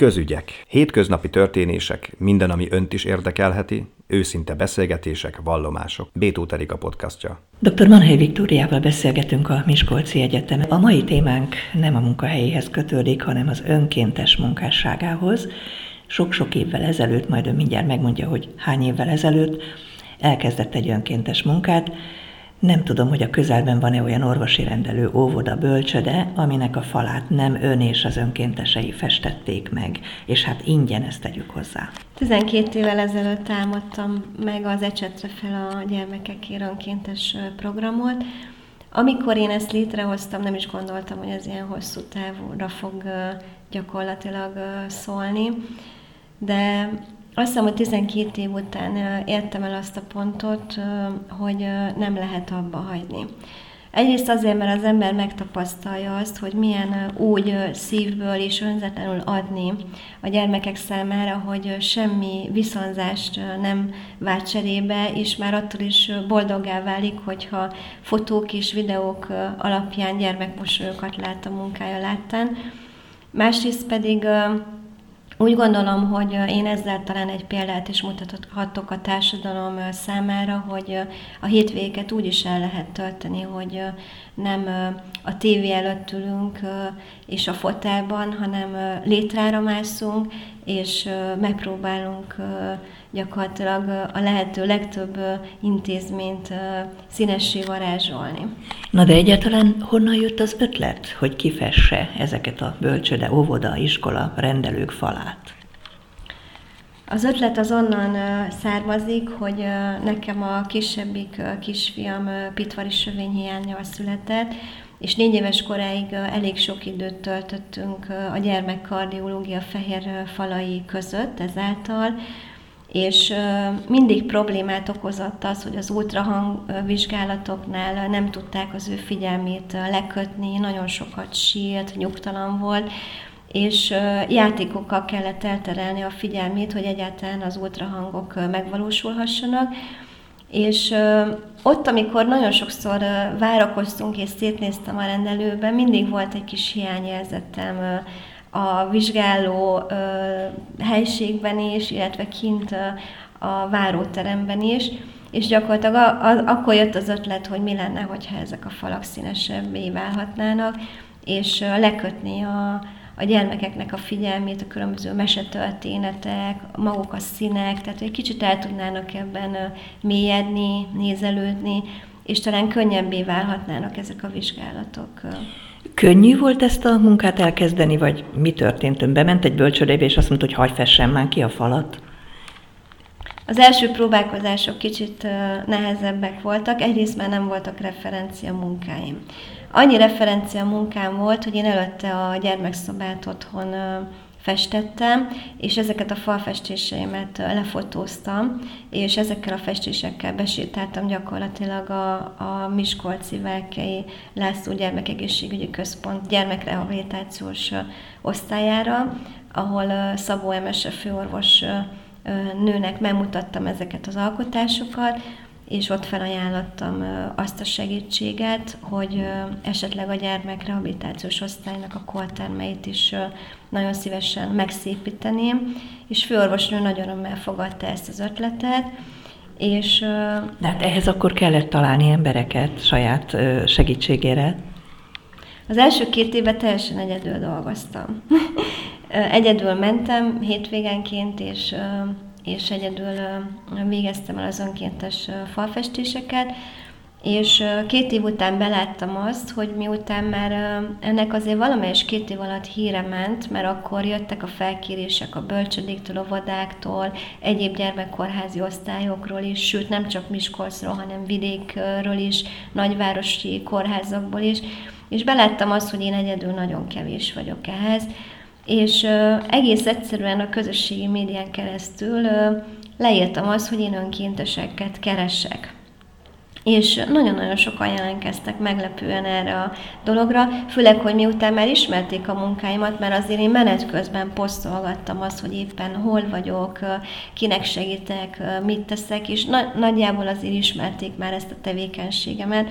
Közügyek. Hétköznapi történések, minden, ami önt is érdekelheti, őszinte beszélgetések, vallomások. Bétó a podcastja. Dr. Manhely Viktóriával beszélgetünk a Miskolci Egyetemen. A mai témánk nem a munkahelyéhez kötődik, hanem az önkéntes munkásságához. Sok-sok évvel ezelőtt, majd ő mindjárt megmondja, hogy hány évvel ezelőtt, elkezdett egy önkéntes munkát, nem tudom, hogy a közelben van-e olyan orvosi rendelő óvoda bölcsöde, aminek a falát nem ön és az önkéntesei festették meg, és hát ingyen ezt tegyük hozzá. 12 évvel ezelőtt álmodtam meg az Ecsetre fel a gyermekekért önkéntes programot. Amikor én ezt létrehoztam, nem is gondoltam, hogy ez ilyen hosszú távúra fog gyakorlatilag szólni, de azt hiszem, hogy 12 év után értem el azt a pontot, hogy nem lehet abba hagyni. Egyrészt azért, mert az ember megtapasztalja azt, hogy milyen úgy szívből és önzetlenül adni a gyermekek számára, hogy semmi viszonzást nem vált cserébe, és már attól is boldoggá válik, hogyha fotók és videók alapján gyermekmosolyokat lát a munkája láttán. Másrészt pedig úgy gondolom, hogy én ezzel talán egy példát is mutathatok a társadalom számára, hogy a hétvégeket úgy is el lehet tölteni, hogy nem a tévé előtt ülünk és a fotelban, hanem létrára mászunk, és megpróbálunk gyakorlatilag a lehető legtöbb intézményt színessé varázsolni. Na de egyáltalán honnan jött az ötlet, hogy kifesse ezeket a bölcsöde, óvoda, iskola, rendelők falát? Az ötlet az onnan származik, hogy nekem a kisebbik kisfiam pitvari sövényhiányjal született, és négy éves koráig elég sok időt töltöttünk a gyermekkardiológia fehér falai között ezáltal, és mindig problémát okozott az, hogy az ultrahang vizsgálatoknál nem tudták az ő figyelmét lekötni, nagyon sokat sírt, nyugtalan volt, és játékokkal kellett elterelni a figyelmét, hogy egyáltalán az ultrahangok megvalósulhassanak. És ott, amikor nagyon sokszor várakoztunk és szétnéztem a rendelőben, mindig volt egy kis hiányérzetem a vizsgáló helységben is, illetve kint a váróteremben is, és gyakorlatilag a, a, akkor jött az ötlet, hogy mi lenne, hogyha ezek a falak színesebbé válhatnának, és lekötni a, a gyermekeknek a figyelmét, a különböző mesetörténetek, maguk a színek, tehát egy kicsit el tudnának ebben mélyedni, nézelődni, és talán könnyebbé válhatnának ezek a vizsgálatok. Könnyű volt ezt a munkát elkezdeni, vagy mi történt? Ön bement egy bölcsődébe, és azt mondta, hogy hagy fessen már ki a falat? Az első próbálkozások kicsit nehezebbek voltak, egyrészt már nem voltak referencia munkáim. Annyi referencia munkám volt, hogy én előtte a gyermekszobát otthon festettem, és ezeket a falfestéseimet lefotóztam, és ezekkel a festésekkel besétáltam gyakorlatilag a, a Miskolci Velkei László Gyermekegészségügyi Központ gyermekrehabilitációs osztályára, ahol Szabó Emese főorvos nőnek megmutattam ezeket az alkotásokat, és ott felajánlottam azt a segítséget, hogy esetleg a gyermekrehabilitációs osztálynak a koltermeit is nagyon szívesen megszépíteném, és főorvosnő nagyon örömmel fogadta ezt az ötletet, és... De hát ehhez akkor kellett találni embereket saját segítségére. Az első két évben teljesen egyedül dolgoztam. egyedül mentem hétvégenként, és és egyedül végeztem el az önkéntes falfestéseket, és két év után beláttam azt, hogy miután már ennek azért valamelyes két év alatt híre ment, mert akkor jöttek a felkérések a bölcsödéktől, óvodáktól, egyéb gyermekkórházi osztályokról is, sőt nem csak Miskolcról, hanem vidékről is, nagyvárosi kórházakból is, és beláttam azt, hogy én egyedül nagyon kevés vagyok ehhez, és egész egyszerűen a közösségi médián keresztül leírtam azt, hogy én önkénteseket keresek. És nagyon-nagyon sokan jelentkeztek meglepően erre a dologra, főleg, hogy miután már ismerték a munkáimat, mert azért én menet közben posztolgattam azt, hogy éppen hol vagyok, kinek segítek, mit teszek, és na- nagyjából azért ismerték már ezt a tevékenységemet,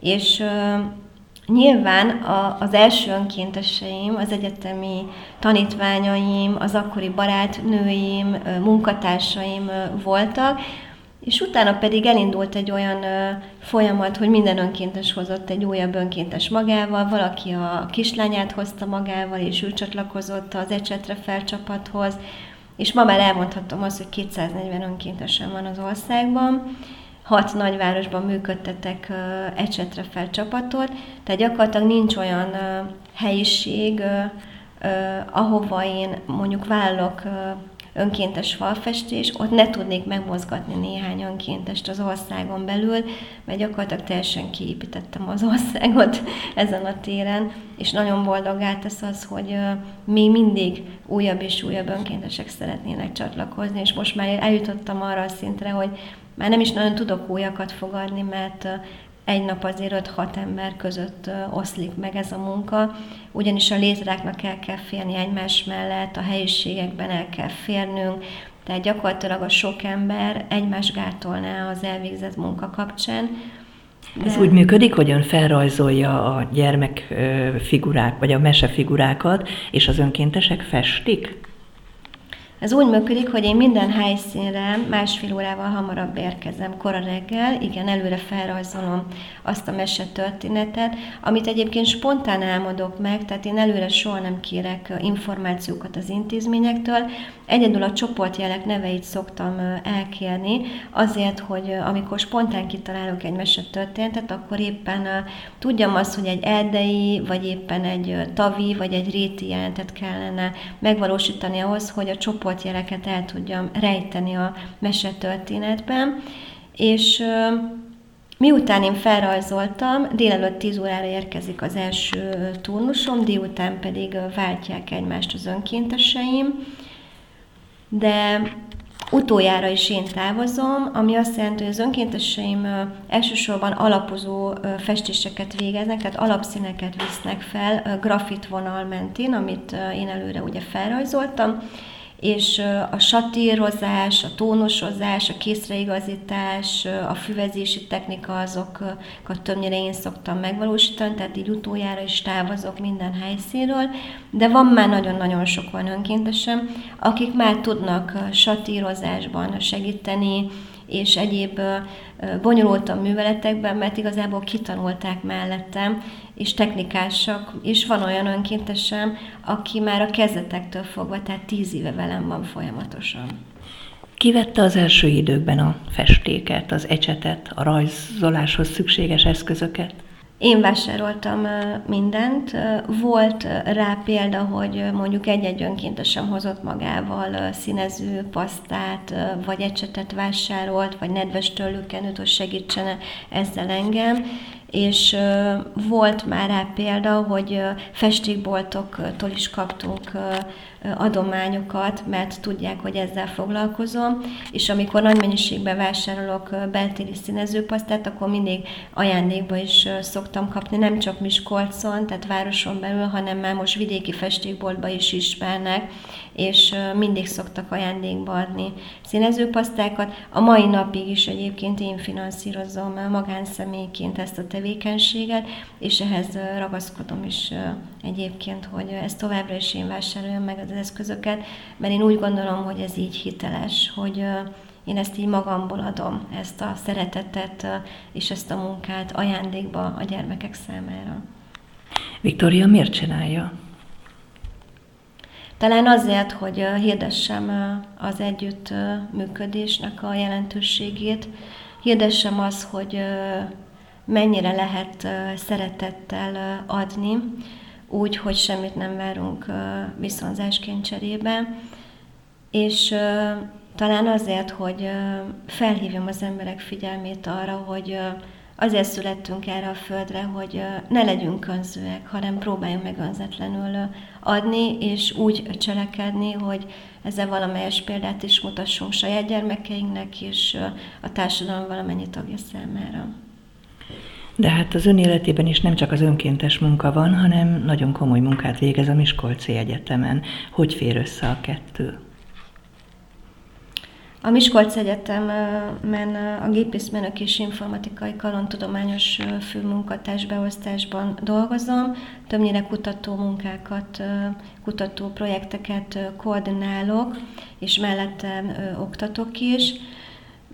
és Nyilván a, az első önkénteseim, az egyetemi tanítványaim, az akkori barátnőim, munkatársaim voltak, és utána pedig elindult egy olyan folyamat, hogy minden önkéntes hozott egy újabb önkéntes magával, valaki a kislányát hozta magával, és ő csatlakozott az ecsetre felcsapathoz, és ma már elmondhatom azt, hogy 240 önkéntesen van az országban, hat nagyvárosban működtetek ecsetre felcsapatot, tehát gyakorlatilag nincs olyan helyiség, ahova én mondjuk vállalok önkéntes falfestés, ott ne tudnék megmozgatni néhány önkéntest az országon belül, mert gyakorlatilag teljesen kiépítettem az országot ezen a téren, és nagyon boldogá tesz az, hogy még mindig újabb és újabb önkéntesek szeretnének csatlakozni, és most már eljutottam arra a szintre, hogy már nem is nagyon tudok újakat fogadni, mert egy nap azért 5-6 ember között oszlik meg ez a munka, ugyanis a létráknak el kell férni egymás mellett, a helyiségekben el kell férnünk, tehát gyakorlatilag a sok ember egymás gátolná az elvégzett munka kapcsán. De... Ez úgy működik, hogy ön felrajzolja a gyermek figurák, vagy a mesefigurákat, és az önkéntesek festik? Ez úgy működik, hogy én minden helyszínre másfél órával hamarabb érkezem, kora reggel, igen, előre felrajzolom azt a mesetörténetet, amit egyébként spontán álmodok meg, tehát én előre soha nem kérek információkat az intézményektől, egyedül a csoportjelek neveit szoktam elkérni, azért, hogy amikor spontán kitalálok egy mesetörténetet, akkor éppen tudjam azt, hogy egy erdei, vagy éppen egy tavi, vagy egy réti jelentet kellene megvalósítani ahhoz, hogy a csoport csoportjeleket el tudjam rejteni a mesetörténetben, és Miután én felrajzoltam, délelőtt 10 órára érkezik az első turnusom, délután pedig váltják egymást az önkénteseim, de utoljára is én távozom, ami azt jelenti, hogy az önkénteseim elsősorban alapozó festéseket végeznek, tehát alapszíneket visznek fel grafit vonal mentén, amit én előre ugye felrajzoltam, és a satírozás, a tónusozás, a készreigazítás, a füvezési technika azokat többnyire én szoktam megvalósítani, tehát így utoljára is távozok minden helyszínről, de van már nagyon-nagyon sok van önkéntesem, akik már tudnak satírozásban segíteni, és egyéb bonyolultabb műveletekben, mert igazából kitanulták mellettem, és technikásak, és van olyan önkéntesem, aki már a kezdetektől fogva, tehát tíz éve velem van folyamatosan. Ki vette az első időkben a festéket, az ecsetet, a rajzoláshoz szükséges eszközöket? Én vásároltam mindent. Volt rá példa, hogy mondjuk egy-egy önkéntesem hozott magával színező pasztát, vagy ecsetet vásárolt, vagy nedves tőlőkenőt, hogy segítsene ezzel engem és volt már rá példa, hogy festékboltoktól is kaptunk adományokat, mert tudják, hogy ezzel foglalkozom, és amikor nagy mennyiségben vásárolok beltéri színezőpasztát, akkor mindig ajándékba is szoktam kapni, nem csak Miskolcon, tehát városon belül, hanem már most vidéki festékboltba is ismernek, és mindig szoktak ajándékba adni színezőpasztákat. A mai napig is egyébként én finanszírozom magánszemélyként ezt a tevékenységet, és ehhez ragaszkodom is egyébként, hogy ezt továbbra is én vásároljam meg az eszközöket, mert én úgy gondolom, hogy ez így hiteles, hogy én ezt így magamból adom, ezt a szeretetet és ezt a munkát ajándékba a gyermekek számára. Viktória miért csinálja? Talán azért, hogy hirdessem az együttműködésnek a jelentőségét, hirdessem az, hogy mennyire lehet szeretettel adni, úgy, hogy semmit nem várunk viszonzásként cserébe, és talán azért, hogy felhívjam az emberek figyelmét arra, hogy azért születtünk erre a földre, hogy ne legyünk önzőek, hanem próbáljunk meg önzetlenül adni, és úgy cselekedni, hogy ezzel valamelyes példát is mutassunk saját gyermekeinknek és a társadalom valamennyi tagja számára. De hát az ön életében is nem csak az önkéntes munka van, hanem nagyon komoly munkát végez a Miskolci Egyetemen. Hogy fér össze a kettő? A Miskolc Egyetemen a gépészmérnök és informatikai karontudományos főmunkatárs beosztásban dolgozom, többnyire kutató munkákat, kutató projekteket koordinálok, és mellettem oktatok is.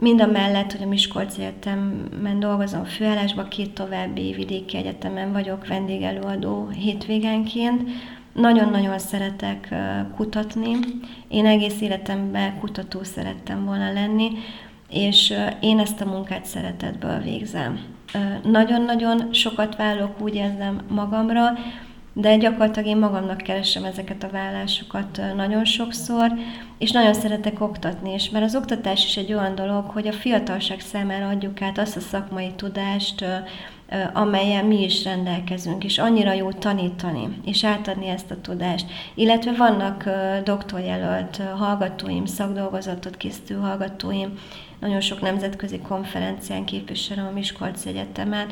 Mind a mellett, hogy a Miskolc Egyetemen dolgozom főállásban, két további vidéki egyetemen vagyok vendégelőadó hétvégenként, nagyon-nagyon szeretek kutatni. Én egész életemben kutató szerettem volna lenni, és én ezt a munkát szeretetből végzem. Nagyon-nagyon sokat vállalok, úgy érzem magamra, de gyakorlatilag én magamnak keresem ezeket a vállásokat nagyon sokszor, és nagyon szeretek oktatni is, mert az oktatás is egy olyan dolog, hogy a fiatalság számára adjuk át azt a szakmai tudást, amelyen mi is rendelkezünk, és annyira jó tanítani, és átadni ezt a tudást. Illetve vannak doktorjelölt hallgatóim, szakdolgozatot készítő hallgatóim, nagyon sok nemzetközi konferencián képviselem a Miskolc Egyetemen,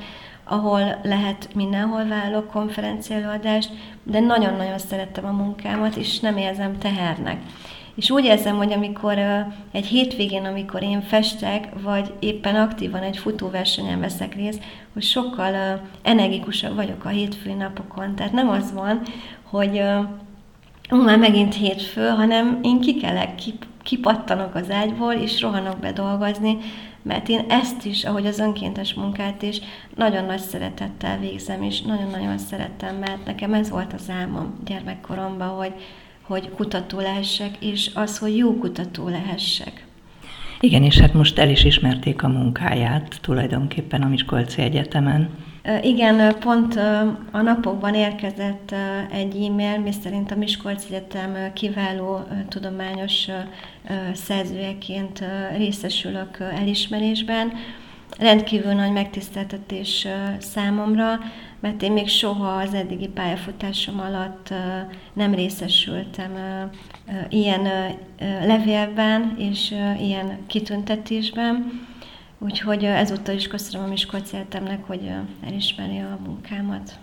ahol lehet mindenhol vállalok konferenciálóadást, de nagyon-nagyon szerettem a munkámat, és nem érzem tehernek. És úgy érzem, hogy amikor egy hétvégén, amikor én festek, vagy éppen aktívan egy futóversenyen veszek részt, hogy sokkal energikusabb vagyok a hétfői napokon. Tehát nem az van, hogy már megint hétfő, hanem én kikelek, kipattanok az ágyból, és rohanok be mert én ezt is, ahogy az önkéntes munkát is, nagyon nagy szeretettel végzem, és nagyon-nagyon szerettem, mert nekem ez volt az álmom gyermekkoromban, hogy, hogy kutató lehessek, és az, hogy jó kutató lehessek. Igen, és hát most el is ismerték a munkáját tulajdonképpen a Miskolci Egyetemen. Igen, pont a napokban érkezett egy e-mail, mi szerint a Miskolc Egyetem kiváló tudományos szerzőjeként részesülök elismerésben. Rendkívül nagy megtiszteltetés számomra, mert én még soha az eddigi pályafutásom alatt nem részesültem ilyen levélben és ilyen kitüntetésben. Úgyhogy ezúttal is köszönöm a Miskolci Egyetemnek, hogy elismeri a munkámat.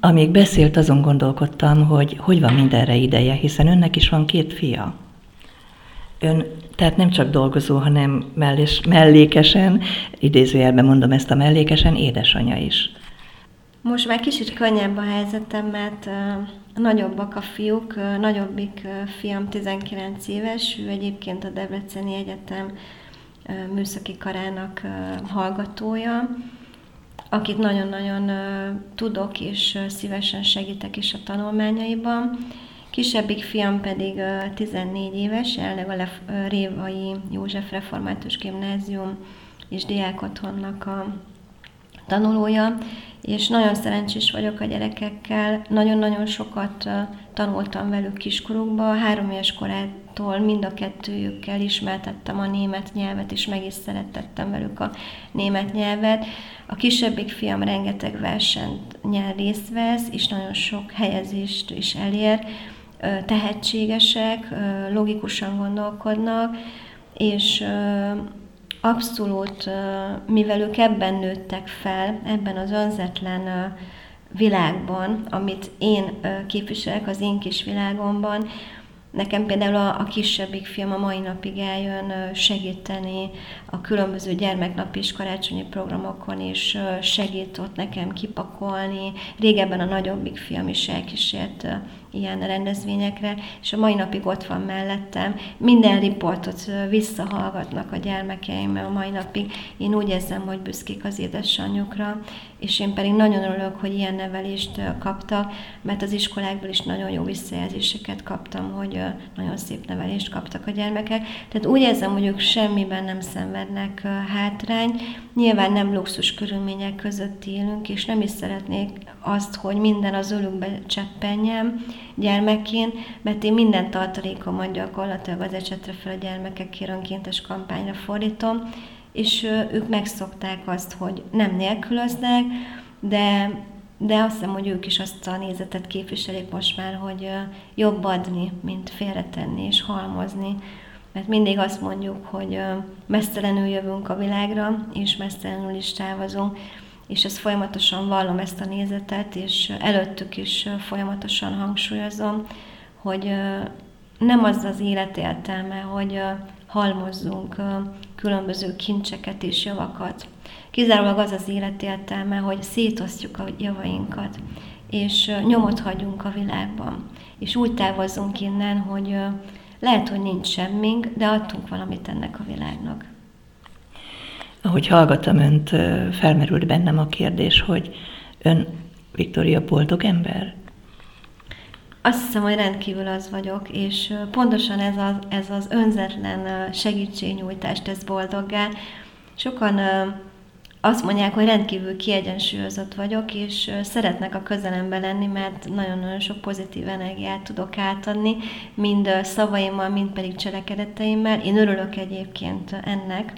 Amíg beszélt, azon gondolkodtam, hogy hogy van mindenre ideje, hiszen önnek is van két fia. Ön tehát nem csak dolgozó, hanem mellés, mellékesen, idézőjelben mondom ezt a mellékesen, édesanyja is. Most már kicsit könnyebb a helyzetem, mert uh, nagyobbak a fiúk, uh, nagyobbik uh, fiam 19 éves, ő egyébként a Debreceni Egyetem műszaki karának hallgatója, akit nagyon-nagyon tudok és szívesen segítek is a tanulmányaiban. Kisebbik fiam pedig 14 éves, jelenleg a Révai József Református Gimnázium és Diákotthonnak a tanulója, és nagyon szerencsés vagyok a gyerekekkel, nagyon-nagyon sokat tanultam velük kiskorukban, három éves korától mind a kettőjükkel ismertettem a német nyelvet, és meg is szerettettem velük a német nyelvet. A kisebbik fiam rengeteg versenyt nyer részt vesz, és nagyon sok helyezést is elér, tehetségesek, logikusan gondolkodnak, és abszolút, mivel ők ebben nőttek fel, ebben az önzetlen világban, amit én képviselek az én kis világomban, Nekem például a, a kisebbik fiam a mai napig eljön segíteni a különböző gyermeknapi és karácsonyi programokon, és segít ott nekem kipakolni. Régebben a nagyobbik fiam is elkísért ilyen rendezvényekre, és a mai napig ott van mellettem. Minden riportot visszahallgatnak a gyermekeim a mai napig. Én úgy érzem, hogy büszkék az édesanyjukra, és én pedig nagyon örülök, hogy ilyen nevelést kaptak, mert az iskolákból is nagyon jó visszajelzéseket kaptam, hogy nagyon szép nevelést kaptak a gyermekek. Tehát úgy érzem, hogy ők semmiben nem szenvednek hátrány. Nyilván nem luxus körülmények között élünk, és nem is szeretnék azt, hogy minden az ölükbe cseppenjem gyermekként, mert én minden tartalékomat gyakorlatilag az ecsetre fel a gyermekek önkéntes kampányra fordítom, és ők megszokták azt, hogy nem nélkülöznek, de, de azt hiszem, hogy ők is azt a nézetet képviselik most már, hogy jobb adni, mint félretenni és halmozni. Mert mindig azt mondjuk, hogy mesztelenül jövünk a világra, és mesztelenül is távozunk, és ezt folyamatosan vallom ezt a nézetet, és előttük is folyamatosan hangsúlyozom, hogy nem az az élet értelme, hogy halmozzunk különböző kincseket és javakat. Kizárólag az az életértelme, hogy szétosztjuk a javainkat, és nyomot hagyunk a világban. És úgy távozzunk innen, hogy lehet, hogy nincs semmink, de adtunk valamit ennek a világnak. Ahogy hallgattam önt, felmerült bennem a kérdés, hogy ön Viktória boldog ember? Azt hiszem, hogy rendkívül az vagyok, és pontosan ez az, ez az önzetlen segítségnyújtást tesz boldoggá. Sokan azt mondják, hogy rendkívül kiegyensúlyozott vagyok, és szeretnek a közelembe lenni, mert nagyon-nagyon sok pozitív energiát tudok átadni, mind szavaimmal, mind pedig cselekedeteimmel. Én örülök egyébként ennek.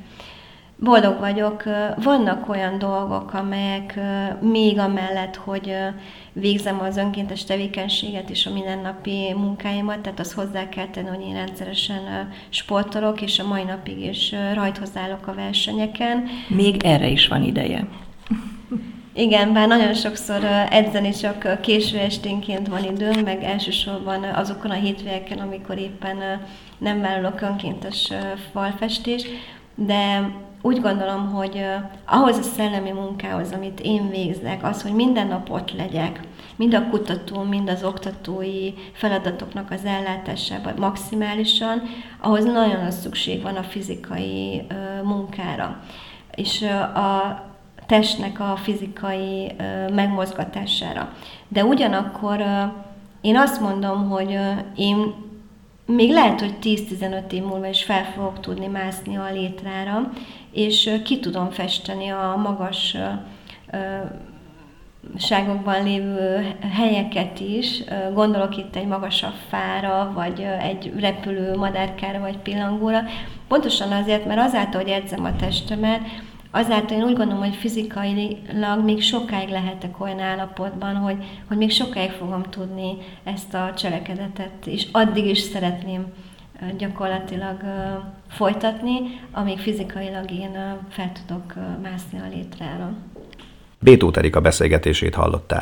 Boldog vagyok. Vannak olyan dolgok, amelyek még amellett, hogy végzem az önkéntes tevékenységet és a mindennapi munkáimat, tehát azt hozzá kell tenni, hogy én rendszeresen sportolok, és a mai napig is rajthoz állok a versenyeken. Még erre is van ideje. Igen, bár nagyon sokszor edzeni csak késő esténként van időm, meg elsősorban azokon a hétvégeken, amikor éppen nem vállalok önkéntes falfestés, de úgy gondolom, hogy ahhoz a szellemi munkához, amit én végzek, az, hogy minden nap ott legyek, mind a kutató, mind az oktatói feladatoknak az ellátásában maximálisan, ahhoz nagyon az szükség van a fizikai munkára. És a testnek a fizikai megmozgatására. De ugyanakkor én azt mondom, hogy én még lehet, hogy 10-15 év múlva is fel fogok tudni mászni a létrára, és ki tudom festeni a magas ságokban lévő helyeket is, gondolok itt egy magasabb fára, vagy egy repülő madárkára, vagy pillangóra, pontosan azért, mert azáltal, hogy edzem a testemet, azáltal én úgy gondolom, hogy fizikailag még sokáig lehetek olyan állapotban, hogy, hogy még sokáig fogom tudni ezt a cselekedetet, és addig is szeretném gyakorlatilag folytatni, amíg fizikailag én fel tudok mászni a létrára. Bétó Erika beszélgetését hallották.